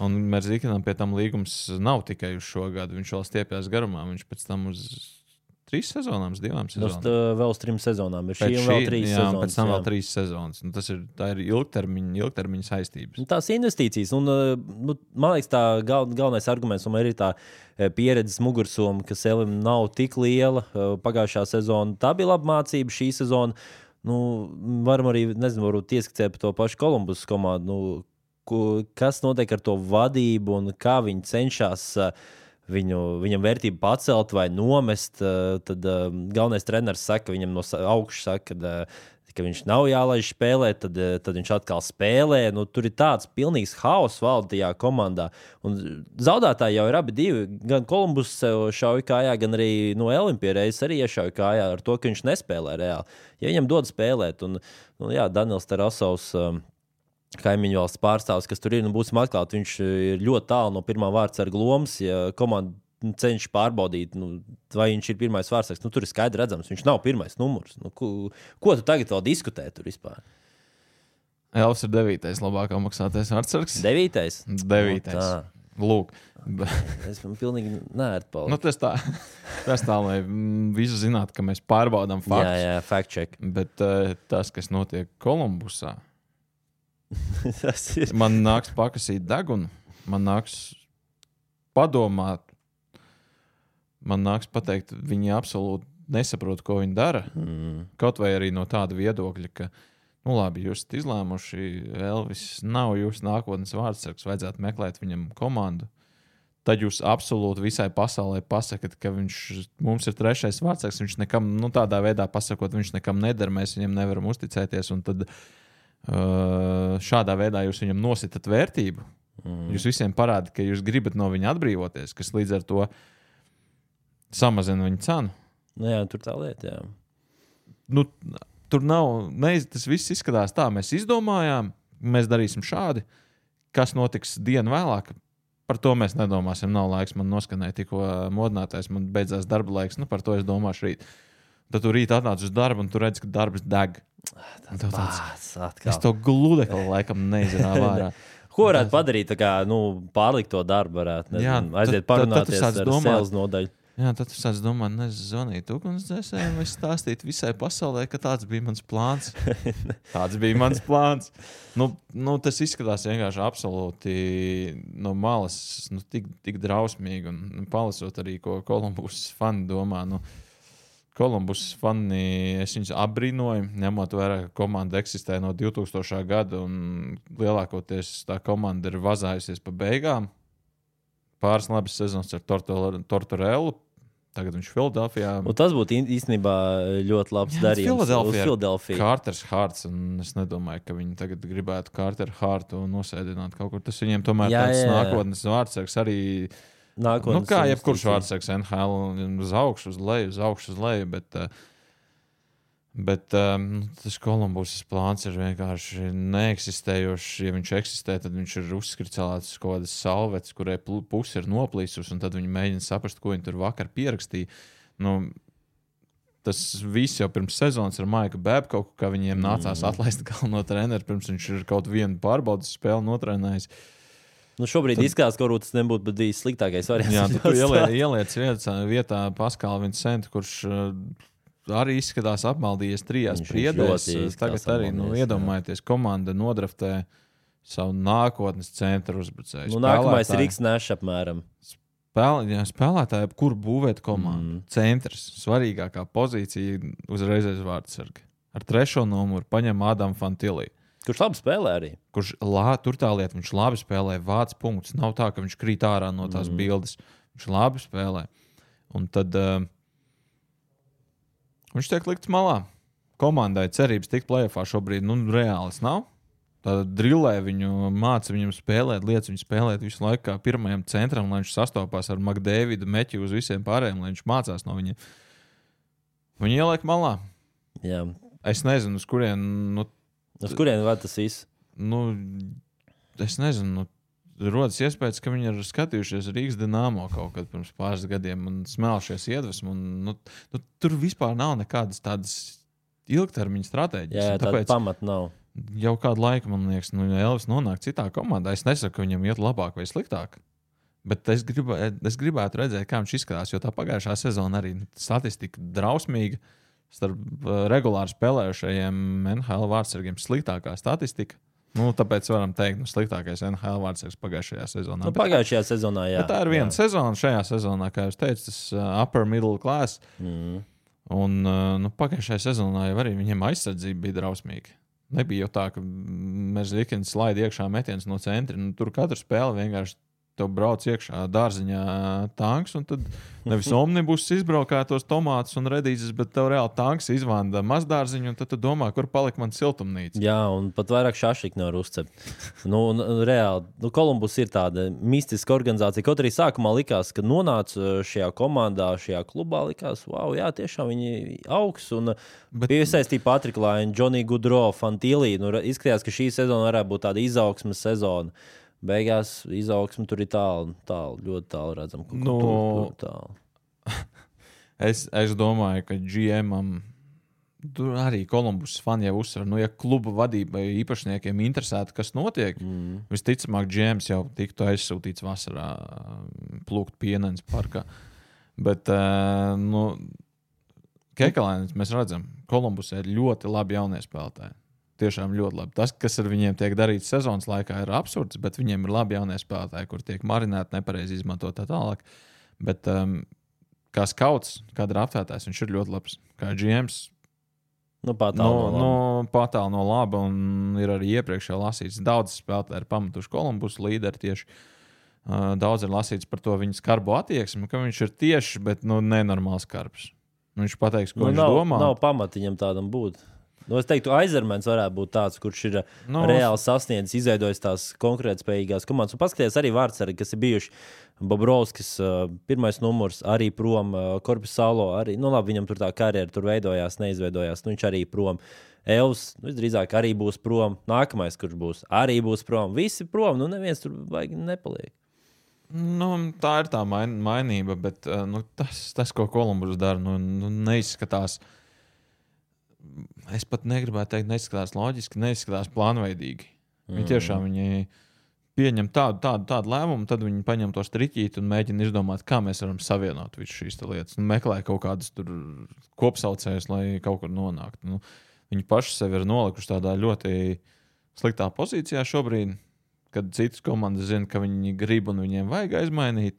Un Merzikinam pie tam līgums nav tikai uz šo gadu. Viņš vēl stiepjas garumā. Viņš pēc tam uz trīs sezonām, divām Nu, sezonām. st- vēl uz trim sezonām. Ir šī Pēc un vēl šī- trīs jā, sezonas. Pēc tam jā. vēl trīs sezonas. Nu, tas ir, ir ilgtermiņa, ilgtermiņa saistības. Nu, Tās investīcijas, un nu, man liekas, tā gal, galvenais arguments man ir tā pieredzes mugursoma, ka Selim nav tik liela. Pagājušā sezona tā bija laba mācība, šī sezona. Nu, varam arī, nezinu, varbūt ieskicēt par to pašu Kolumbus komandu. Nu, kas notiek ar to vadību un kā viņi cenšas uh, viņu, viņam vērtību pacelt vai nomest. Uh, tad uh, galvenais treneris saka, viņam no augšas saka, ka, uh, ka viņš nav jālaiž spēlēt, tad, tad viņš atkal spēlē. Nu, tur ir tāds pilnīgs haoss valda tajā komandā. Un zaudētāji jau ir abi divi. Gan Kolumbus šauja kājā, gan arī no Olimpijas arī iešauja kājā ar to, ka viņš nespēlē reāli. Ja viņam dod spēlēt, un nu, jā, Daniels Tarasovs. Um, kaimiņu valsts pārstāvis, kas tur ir. Nu, būsim atklāti, viņš ir ļoti tālu no pirmā vārds ar glomas. Ja komanda nu, cenšas pārbaudīt, nu, vai viņš ir pirmais vārds, nu, tur ir skaidrs redzams, viņš nav pirmais numurs. Nu, ko, ko tu tagad vēl diskutē tur vispār? Elvis ir devītais labāk apmaksātais vārdsargs. Devītais. Devītais. Nu. Lūk, Es man pilnīgi nērtu nu, tas tā, tas tā, lai mm, visu zinātu, ka mēs pārbaudām Jā, faktus. jā, fact check. Bet uh, tas, kas notiek Kolumbusā. man nāks pakasīt degunu, man nāks padomāt, man nāks pateikt, viņi absolūti nesaprotu, ko viņi dara. Mm. Kaut vai arī no tāda viedokļa, ka, nu, labi, jūs esat izlēmuši, Elvis nav jūsu nākotnes vārdsargs, vajadzētu meklēt viņam komandu. Tad jūs absolūti visai pasaulē pasakāt, ka viņš mums ir trešais vārdsargs. Viņš nekam, nu, tādā veidā pasakot, viņš nekam neder, mēs viņam nevaram uzticēties. Un tad uh, šādā veidā jūs viņam nositat vērtību. Mm. Jūs visiem parādāt, ka jūs gribat no viņa atbrīvoties, kas līdz ar to samazina viņa cenu. Nu, jā, tur tā lieta. Jā. nu, tur nav. Neiz, tas viss izskatās tā, mēs izdomājām, mēs darīsim šādi. Kas notiks dienu vēlāk, par to mēs nedomāsim. Nav laiks man noskanēt, tikko modinātais, man beidzās darba laiks. Nu, par to es domāšu rīt. Tad tu rīt atnāc uz darbu, un tu redz, ka darbs deg. Un tev tāds, atkal. es to gludekli laikam neizrāvu ārā. Ko varētu padarīt? Tā kā nu, pārlikt to darbu, varētu nezinu, Jā, aiziet tad- tad- tad parunāties ar domāt. sales nodaļu. Jā, tad tu sāc domāt, nezinu, zvanīt ugunsdzēsējiem, vai stāstīt visai pasaulē, ka tāds bija mans plāns. tāds bija mans plāns. Nu, nu, tas izskatās vienkārši absolūti no malas, nu, tik, tik drausmīgi. Un nu, palasot arī, ko Kolumbus fani domā. Nu, Kolumbus fani, es viņus apbrīnoju, ņemot vērā, ka komanda eksistē no 2000. gada, un lielākoties tā komanda ir vazājusies pa beigām. Pāris labas sezonas ar Tortor- Tortorellu. Tagad viņš ir Filadelfijā. Un tas būtu īstenībā ļoti labs Jā, darījums. Filadelfijā ir. Kārters Hārts, es nedomāju, ka viņi tagad gribētu Kārteru Hārtu nosēdināt kaut kur. Tas viņiem tomēr ir tāds nākotnes vārdsargs arī. Nākotnes Nu, kā jebkurš vārdsargs NHL, uz augšu, uz leju, uz augšu, uz leju. Bet, uh, bet um, tas Kolumbus plāns ir vienkārši neeksistējošs. Ja viņš eksistē, tad viņš ir uzskricēlēts uz kaut kādas salvetes, kurai puse ir noplīsusi, un tad viņi mēģina saprast, ko viņi tur vakar pierakstīja. Nu, Tas viss jau pirms sezonas ar Maiku Bēbkoku, kā viņiem nācās atlaist galveno treneru, pirms viņš ir kaut vienu pārbaudas spēli notrenējis. Nu, šobrīd tad... izskatās, ka varbūt tas nebūtu bijis sliktākais variants. Jā, tu, ieliec, ieliec vietā, vietā Paskālu Vincentu, kurš uh, arī izskatās apmaldījies trijās priedēs. Uh, Tagad arī nu, iedomājieties, komanda nodraftē savu nākotnes centra uzbrucēju. Nu, nākamais ir Rīgas Nešs apmēram. Spēl, jā, spēlētāji, kur būvēt komandu. Mm. Centrs, svarīgākā pozīcija uzreiz aiz vārdsarga. Ar trešo numuru paņem Ādamu Fantilī. Kurš labi spēlē arī? Kurš lā, tur tā lieta, viņš labi spēlē, vāc punktus. Nav tā, ka viņš krīt ārā no tās mm. bildes. Viņš labi spēlē. Un tad uh, viņš tiek likts malā. Komandai cerības tikt plēfā šobrīd nu, reāls nav. Tad drillē viņu, māca viņam spēlēt, lietas viņu spēlēt visu laiku kā pirmajam centram, lai viņš sastopās ar Makdēvidu, Meķu uz visiem pārējiem, lai viņš mācās no viņiem. Viņi ieliek malā. Jā. Es nezinu, uz kurien. Nu, Uz kurien vai tas viss? nu, es nezinu. Nu, rodas iespējas, ka viņi ir skatījušies Rīgas dīnāmo kaut kad pirms pāris gadiem un smēlušies iedvesmu. un, Nu, nu, tur vispār nav nekādas tādas ilgtermiņa stratēģijas. Jā, tāpēc pamata nav. jau kādu laiku, man liekas, nu, ja Elvis nonāk citā komandā. Es nesaku, ka viņam iet labāk vai sliktāk. Bet es, gribu, es gribētu redzēt, kā viņš izskatās. Jo tā pagājušā sezona arī statistika drausmīga. Starp uh, regulāri spēlējušajiem NHL vārdsargiem sliktākā statistika. Nu, tāpēc varam teikt, ka nu, sliktākais NHL vārdsargs pagājušajā sezonā. Nu, pagājušajā sezonā, jā. bet tā ir viena jā. sezona. Šajā sezonā, kā jūs teicāt, tas uh, upper middle class. Mm. Un uh, nu, pagājušajā sezonā jau arī viņiem aizsardzība bija drausmīga. Nebija jau tā, ka mēs Rīgas slaidām iekšā metienus no centra. Nu, tur katra spēle vienkārši tev brauc iekšā dārziņā tanks, un tad nevis omnibus izbraukātos tomātus un redīzes, bet tev reāli tanks izvanda mazdārziņu, un tad tu domā, kur palika man siltumnīca. Jā, un pat vairāk šāφīgi nevar uzcept. Nu, reāli, nu, Kolumbus ir tāda mistiska organizācija. Kaut arī sākumā likās, ka nonāca šajā komandā, šajā klubā, likās, wow, jā, tiešām viņi augs. Un Bet- piesaistīja Patriku Lainu, Džoniju Gudro, Fantīlī. Nu, izskatījās, ka šī sezona varētu būt tāda izaugsmes sezona. Beigās izaugsme tur ir tālu, tālu ļoti tālu redzama. Kur Nu, tur ļoti tālu. Es, es domāju, ka GMam. Tur arī Kolumbus fani jau uzsver, nu, ja kluba vadībai īpašniekiem interesētu, kas notiek, mm. visticamāk, GMs jau tiktu aizsūtīts vasarā mm, plūkt pienācis parkā. Bet, uh, nu, Kekalēns mēs redzam, Kolumbus ir ļoti labi jaunie spēlētāji. Tiešām ļoti labi. Tas, kas ar viņiem tiek darīts sezonas laikā, ir absurds, bet viņiem ir labi jaunie spēlētāji, kur tiek marinēti, nepareizi izmantot tā tālāk. Bet um, kā skauts, kā draftētājs, viņš ir ļoti labs. Kā GMs, Nu, pat tā, no, no, no, patālu no laba, un ir arī iepriekš jau lasīts. Daudz spēlētāji ir pametuši Kolumbus līderi tieši. Uh, daudz ir lasīts par to viņa skarbo attieksmi, ka viņš ir tieši, bet nu, nenormāls skarbs. Viņš pateiks, ko nu, viņš nav, domā. nav pamata viņam tādam būt. Nu, es teiktu, Aizermans varētu būt tāds, kurš ir Nu, nu, reāli sasniedzis, izveidojis tās konkrētspējīgās komandas. Un paskatieties arī vārdsargi, kas ir bijuši. Bobrovskis, uh, pirmais numurs, arī prom, uh, Korpus Salo. Arī, nu, labi, viņam tur tā karjera tur veidojās, neizveidojās. Nu, viņš arī prom. Elvis nu, drīzāk arī būs prom. Nākamais, kurš būs, arī būs prom. Visi prom, nu neviens tur baigi nepaliek. Nu, tā ir tā main, mainība, bet uh, nu, tas, tas, ko Kolumbus dara, nu, nu, neizskatās. Es pat negribētu teikt, neizskatās loģiski, neizskatās plānveidīgi. Mm. Viņi tiešām viņi pieņem tādu, tādu, tādu lēmumu, tad viņi paņem to striķīti un mēģina izdomāt, kā mēs varam savienot visas šīs lietas. Nu, meklē kaut kādus kopsaucējus, lai kaut kur nonāktu. Nu, viņi paši sevi ir nolikuši tādā ļoti sliktā pozīcijā šobrīd kad citas komandas zina, ka viņi grib un viņiem vajag aizmainīt.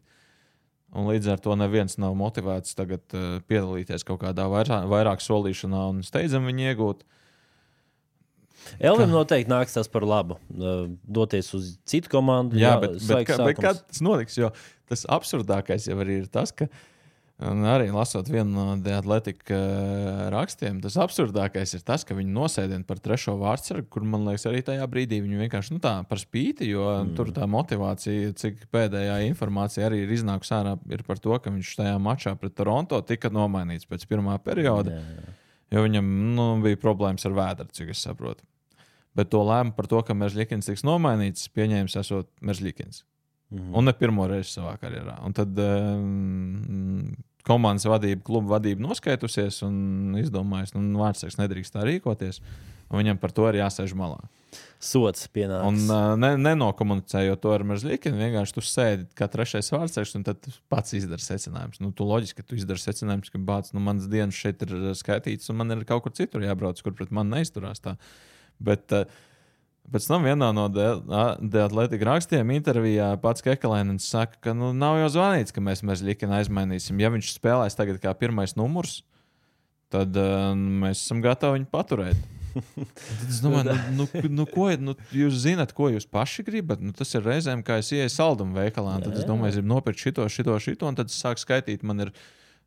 Un līdz ar to neviens nav motivēts tagad uh, piedalīties kaut kādā vairāk, vairāk solīšanā un steidzam viņu iegūt. Elvim noteikti nāks tas par labu. uh, Doties uz citu komandu. Jā, bet, bet, ka, bet sākums. kad tas notiks? Jo tas absurdākais jau ir tas, ka un arī lasot vienu no Athletic uh, rakstiem, tas absurdākais ir tas, ka viņi nosēdina par trešo vārdsargu, kur man liekas, arī tajā brīdī viņi vienkārši nu, tā par spīti, jo mm. tur tā motivācija, cik pēdējā informācija arī ir iznākusi ārā, ir par to, ka viņš tajā mačā pret Toronto tika nomainīts pēc pirmā perioda. Jā, jā. Jo viņam nu, bija problēmas ar vēdru, cik es saprotu. Bet to lēmumu par to, ka Meržģīkins tiks nomainīts, pieņēmis esot Meržģīkins. Mm. -hmm. Un ne pirmo reizi savā karjerā. Un tad um, komandas vadība, kluba vadība noskaitusies un izdomājusi, ka nu, Vārtsargs nedrīkst tā rīkoties. Viņam par to ir jāsēž malā. Sots pienāks. Un uh, ne, nenokomunicējot to ar Meržģīkinu, vienkārši tu sēdi kā trešais vārdsargs, un tad pats izdari secinājumus. Nu, tu loģiski, ka tu izdari secinājumus, ka bācis, nu, manas dienas šeit ir skaitītas, un man ir kaut kur citur jābrauc, kur pret mani neizturās tā. Bet uh, pēc tam vienā no Dēlķa rakstiem intervijā pats Kekalēns saka, ka nu, nav jau zvanīts, ka mēs Meržģīkinu aizmainīsim. Ja viņš spēlēs tagad kā pirmais numurs, tad uh, mēs esam gatavi viņu paturēt. Tad es domāju, nu, nu, nu, ko nu, jūs zināt, ko jūs paši gribat. Nu, tas ir reizēm, kā es ieeju saldumu veikalā. Tad es domāju, es gribu nopirkt šito, šito, šito, un tad es sāku skaitīt. Man ir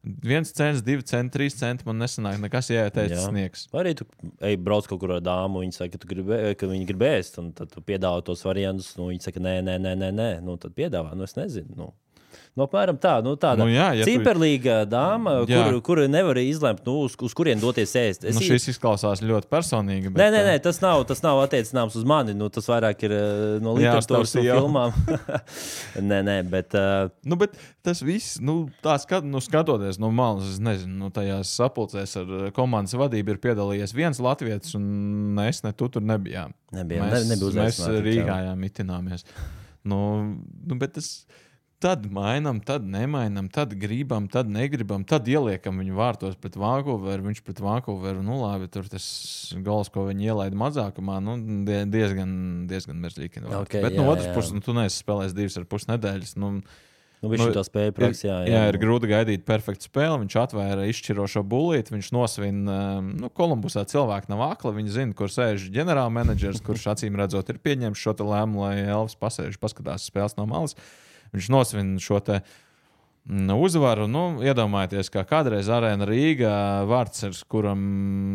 viens cents, divi centi, trīs centi. Man nesanāk nekas, ja teicu, Jā. sniegs. Arī tu ej, brauc kaut kur ar dāmu, viņa saka, ka, tu gribi, ka viņi grib ēst, un tad tu piedāvā tos variantus. Nu, viņa saka, nē, nē, nē, nē, nē. Nu, tad piedāvā, nu, es nezinu. Nu. Nu, apmēram tā, nu, tāda Nu, jā, ja tu- ciperlīga dāma, Jā. kur, kur nevar izlemt, nu, uz, uz kurien doties ēst. Nu, šis izklausās ļoti personīgi. Bet, Nē, nē, nē, uh, tas nav, tas nav attiecināms uz mani. Nu, tas vairāk ir uh, no literatūras un filmām. nē, nē, bet uh, Nu, bet tas viss, nu, tā skat, nu, skatoties no malas, es nezinu, nu, tajās sapulcēs ar komandas vadību ir piedalījies viens latviečs, un es ne tu tur nebijām. nebija, mēs, ne, nebija mēs uzaicināti. Rīgā jā, mitināmies. Nu, nu, bet tas tad mainām, tad nemainām, tad gribam, tad negribam, tad ieliekam viņu vārtos pret Vankūveru. Viņš pret Vankūveru, nu labi, tur tas gols, ko viņi ielaida mazākumā, nu, die- diezgan, diezgan mežģīgi. Ok, bet jā, no otras jā. puses, nu, tu neesi spēlējis divas ar pus nedēļas. Nu, Nu, viņš Nu, to spēja praksē. Jā, jā, ir grūti gaidīt perfektu spēli. Viņš atvēra izšķirošo bulīti, viņš nosvina. Nu, Kolumbusā cilvēki nav akli. Viņi zina, kur sēž ģenerālmenedžers, kurš acīm redzot ir pieņēmis šo lēmumu, lai Elvis pasēž, paskatās spēles no malas. Viņš nosvina šo te mm, uzvaru. Nu, iedomājieties, kā kādreiz arēna Rīgā vārdsargs, kuram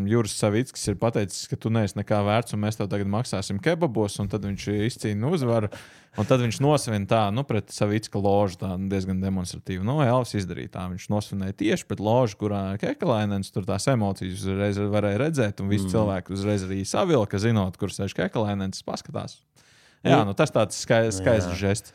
Juris Savickis ir pateicis, ka tu neesi nekā vērts un mēs tev tagad maksāsim kebabos, un tad viņš izcīna uzvaru. Un tad viņš nosvina tā, nu, pret Savicka ložu, tā diezgan demonstratīvi. Nu, Elvis izdarīja tā. Viņš nosvinēja tieši pret ložu, kurā Kekalainens tur tās emocijas uzreiz varēja redzēt, un visi mm. cilvēki uzreiz arī savilka, zinot, kur sēž Kekalainens, paskatās. Jā, nu, tas tāds skaists žests.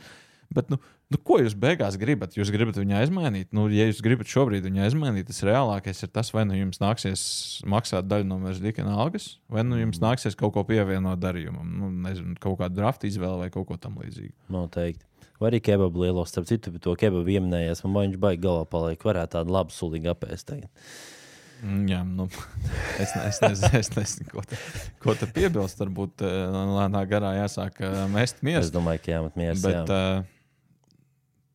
Bet, nu, nu, ko jūs beigās gribat? Jūs gribat viņu aizmainīt? Nu, ja jūs gribat šobrīd viņu aizmainīt, tas reālākais ir tas, vai nu jums nāksies maksāt daļu no Meržģīna algas, vai nu jums nāksies kaut ko pievienot darījumam. Nu, nezinu, kaut kādu draftu izvēli vai kaut ko tam līdzīgu. Noteikti. Vai arī kebabu lielos, starp citu, to kebabu ieminējies. Man baigi baigi galvā paliek. Varētu tādu labu sulīgu apēst. Tagad. Mm, Jā, nu, es, ne, es, nezinu, es nezinu, ko te, ko te piebilst. Varbūt eh, lēnā garā jāsāk eh, mest miesu. Es domāju, ka jāmet mieras. Bet uh,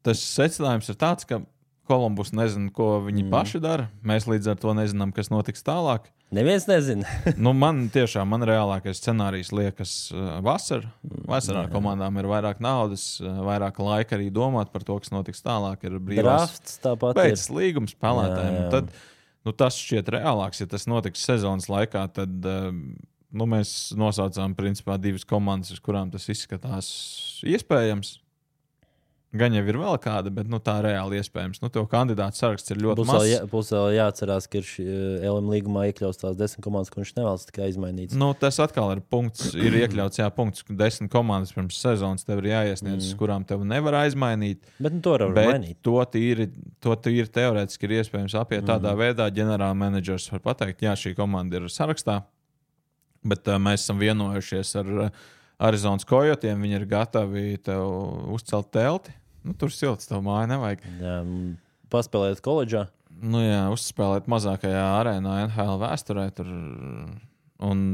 tas secinājums ir tāds, ka Kolumbus nezina, ko viņi mm. paši dara. Mēs līdz ar to nezinām, kas notiks tālāk. Neviens nezina. nu, man tiešām man reālākais scenārijs liekas uh, vasarā. Vasarā jā. komandām ir vairāk naudas, uh, vairāk laika arī domāt par to, kas notiks tālāk. Ir. Beidzas ir. līgums spēlētājiem. Jā, jā. Tad, nu, tas šķiet reālāks. Ja tas notiks sezonas laikā, tad uh, nu, mēs nosaucām principā divas komandas, uz kurām tas izskatās iespējams. Gan jau ir vēl kāda, bet nu, tā reāli iespējams. Nu, tev kandidātu saraksts ir ļoti mazs. jā, būs vēl jāatcerās, ka ir šī LM līgumā iekļauts tās desmit komandas, ko viņš nevēlas tikai izmainīt. Nu, tas atkal ir punkts, ir iekļauts, jā, punkts, ka desmit komandas pirms sezonas tev ir jāiesniedz, mm. kurām tev nevar aizmainīt. Bet nu, to var Bet mainīt. to tīri, to tīri teorētiski ir iespējams apiet mm. tādā veidā. Ģenerāla menedžers var pateikt, jā, šī komanda ir sarakstā, bet uh, mēs esam vienojušies ar uh, Arizonas kojotiem. Viņi ir gatavi tev uzcelt telti. Nu, tur silts, tev māja nevajag. Jā, paspēlēt koledžā. Nu, jā, uzspēlēt mazākajā arēnā NHL vēsturē. Tur, un,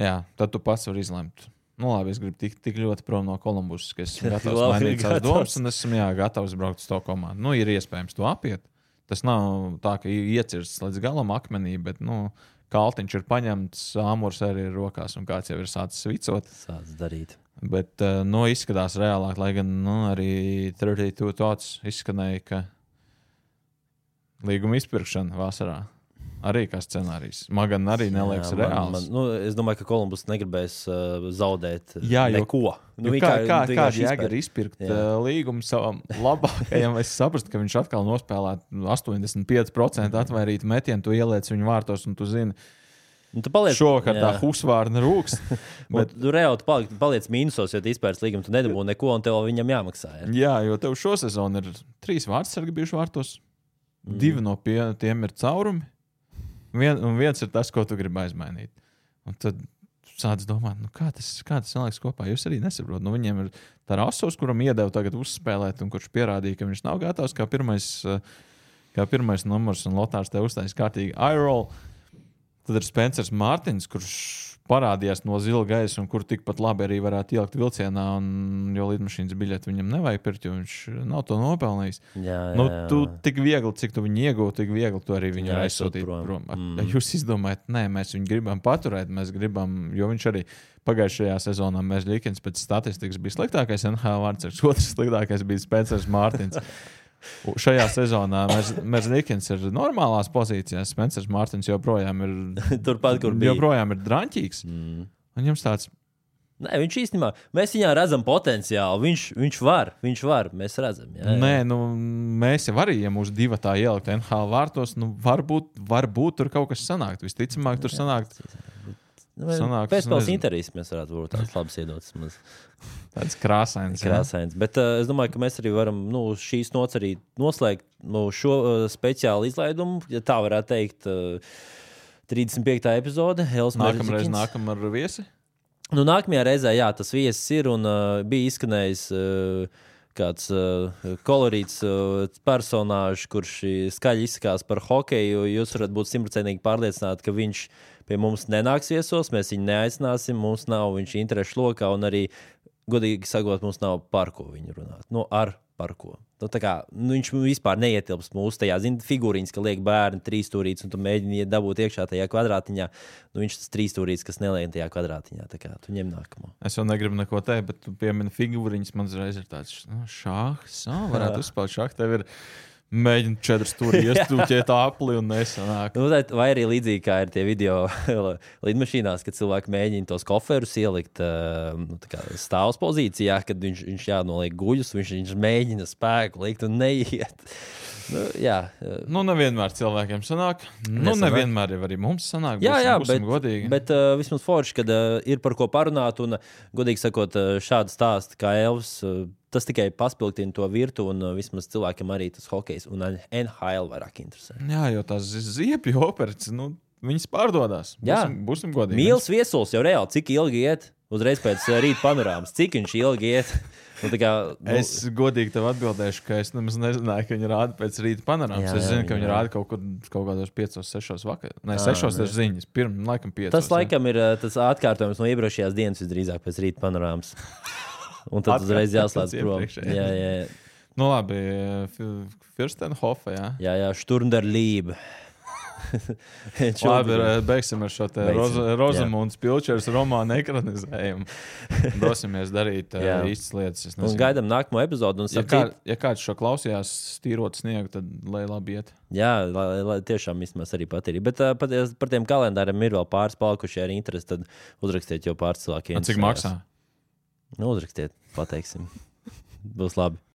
jā, tad tu pats vari izlemt. Nu, labi, es gribu tik, tik ļoti prom no Kolumbusas, ka esmu gatavs mainīt savas domas, un esmu jā, gatavs braukt uz to komandu. Nu, ir iespējams to apiet. Tas nav tā, ka iecirsts līdz galam akmenī, bet nu, kaltiņš ir paņemts, āmurs arī ir rokās, un kāds jau ir sācis vicot. Sāc darīt. Bet uh, nu, izskatās reālāk, lai gan nu, arī 32 tāds izskanēja, ka līguma izpirkšana vasarā arī kā scenārijs. Man gan arī neliekas Jā, reāls. Man, nu, es domāju, ka Kolumbus negribēs uh, zaudēt uh, Jā, jo- neko. Nu, kā, vienkārši- kā, vienkārši kāda jēga ir izpirkt Jā. uh, līgumu savam labākajam? Es saprotu, ka viņš atkal nospēlē 85% atvairītu metienu, tu ieliec viņu vārtos, un tu zini, Nu, tu paliec, šovakar tā jā. husvārna rūks. Bet tu reāli tu paliec, paliec mīnusos, jo tu izpērci līgumu, tu nedabū neko, un tev viņam jāmaksā. Jā. Jā, jo tev šo sezonu ir trīs vārdsargi bijuši vārtos. Mm. Divi no pie, tiem ir caurumi. Vien, un viens ir tas, ko tu gribi aizmainīt. Un tad sāc domāt, nu kā tas, kā tas neliks kopā. Jūs arī nesaprotat. Nu, viņiem ir tā rasos, kuram iedeva tagad uzspēlēt, un kurš pierādīja, ka viņš nav gatavs kā pirmais, eh, kā pirmais numurs, un Lotārs te uztaisīja kārtīgi iRoll. Tad ir Spencers Mārtiņš, kurš parādījās no zila gaisa, un kur tikpat labi arī varētu ielikt vilcienā, un, jo lidmašīnas biļeti viņam nevajag pirkt, jo viņš nav to nopelnījis. Jā, jā, Nu, jā. tu tik viegli, cik tu viņu iegūti, tik viegli tu arī viņu Jā, aizsūtīt aizsūt prom. prom. Mm. Mm. Jūs izdomājat, nē, mēs viņu gribam paturēt, mēs gribam, jo viņš arī pagājušajā sezonā mēs Likens pēc statistikas bija sliktākais NHL vārds, otrs sliktākais bija Spencers Mārtiņš. Šajā sezonā Merzlikins ir normālās pozīcijās. Spencers Mārtiņš joprojām ir, Turpat, kur bija. joprojām ir drāmķīgs. Mm. Un jums tāds, Nē, viņš īstenībā, mēs viņā redzam potenciālu. Viņš, viņš var, viņš var, mēs redzam. Jā, jā. Nē, nu, mēs jau arī, ja mūsu divi tā ielikt NHL vārtos, nu, varbūt, varbūt tur kaut kas sanākt. Visticamāk, tur sanākt Nu, sanāk, es Pēcpusdienas nezinu. intervijas mēs varētu būt tādas labas iedotas. tāds krāsains. jā. Krāsains. Bet uh, es domāju, ka mēs arī varam nu, šīs nots arī noslēgt nu, šo uh, speciālu izlaidumu, ja tā varētu teikt. Uh, 35. epizode. Nākamreiz nākam ar viesi. Nu, nākamajā reizē, jā, tas viesis ir un uh, bija izskanējis uh, kāds uh, kolorīts uh, personāžs, kurš skaļi izsakās par hokeju. Jūs varat būt simtprocentīgi pārliecināti, ka viņš pie mums nenāks viesos, mēs viņu neaicināsim, mums nav viņš interešu lokā un arī, godīgi sakot, mums nav par ko viņu runāt. Nu, ar par ko. Nu, kā, nu, viņš vispār neietilpst mūsu tajā zin, figūriņā, ka liek bērni trīs stūrītes, un tu mēģini dabūt iekšā tajā kvadrātiņā. Nu, viņš tas trīs stūrītes, kas neliek tajā kvadrātiņā. Kā tu ņem nākamo. Es jau negribu neko teikt, bet tu piemini figūriņas. Man uzreiz ir tāds nu, šāds. Oh, varētu uzspēlēt šādu. Mēģināt četras stūri iestūķēt apli un nesanāk. Nu, vai arī līdzīgi kā ir tie video lidmašīnās, kad cilvēki mēģina tos koferus ielikt uh, nu, stāvus pozīcijā, kad viņš, viņš jānoliek guļus, viņš, viņš mēģina spēku likt un neiet. Nu, jā, uh, Nu, nevienmēr cilvēkiem sanāk. Nu, Nesanāk. nevienmēr jau arī mums sanāk. Jā, būsim, jā, būsim bet, godīgi. bet uh, vismaz forši, kad uh, ir par ko parunāt. Un, uh, godīgi sakot, uh, šādi stāsti kā Elvis, uh, tas tikai paspildina to virtu, un uh, vismaz cilvēkiem arī tas hokejs un NHL vairāk interesē. Jā, jo tās ziepju operas, nu, viņas pārdodas. Jā. Būsim, būsim godīgi. Mīls viesuls jau reāli, cik ilgi iet? Uzreiz pēc uh, rīta panorāmas, cik viņš ilgi iet. Nu, kā, nu, Es godīgi tev atbildēšu, ka es nemaz nezināju, ka viņi rāda pēc rīta panorāmas. Jā, Es jā, zinu, ka viņi rāda. kaut kur kaut kādos 5, 6 vakarā. Nē, Ā, 6 nē. ir ziņas. Pirmā, laikam, 5. tas laikam ir uh, tas atkārtojums no iepriekšējās dienas, visdrīzāk pēc rīta panorāmas. Un tad uzreiz jāslēdz prom. Jā, jā, jā. Nu, labi, Firstenhofa. Jā. Jā, jā, Sturmderlība. Labi, beigsim ar šo te. Rozamundas pilčers romānu ekranizējumu. Dosimies darīt uh, īstas lietas. Un gaidām nākamo epizodu. Un Ja, kā, ja kāds šo klausījās, stīrot sniegu, tad lai labi iet. Jā, lai, lai tiešām vismaz arī patīk. Bet uh, par, par tiem kalendāriem ir vēl pāris palikuši ar interesi. Tad uzrakstiet, jo pāris cilvēki A, Cik maksā? Nu, uzrakstiet, pateiksim. Būs labi.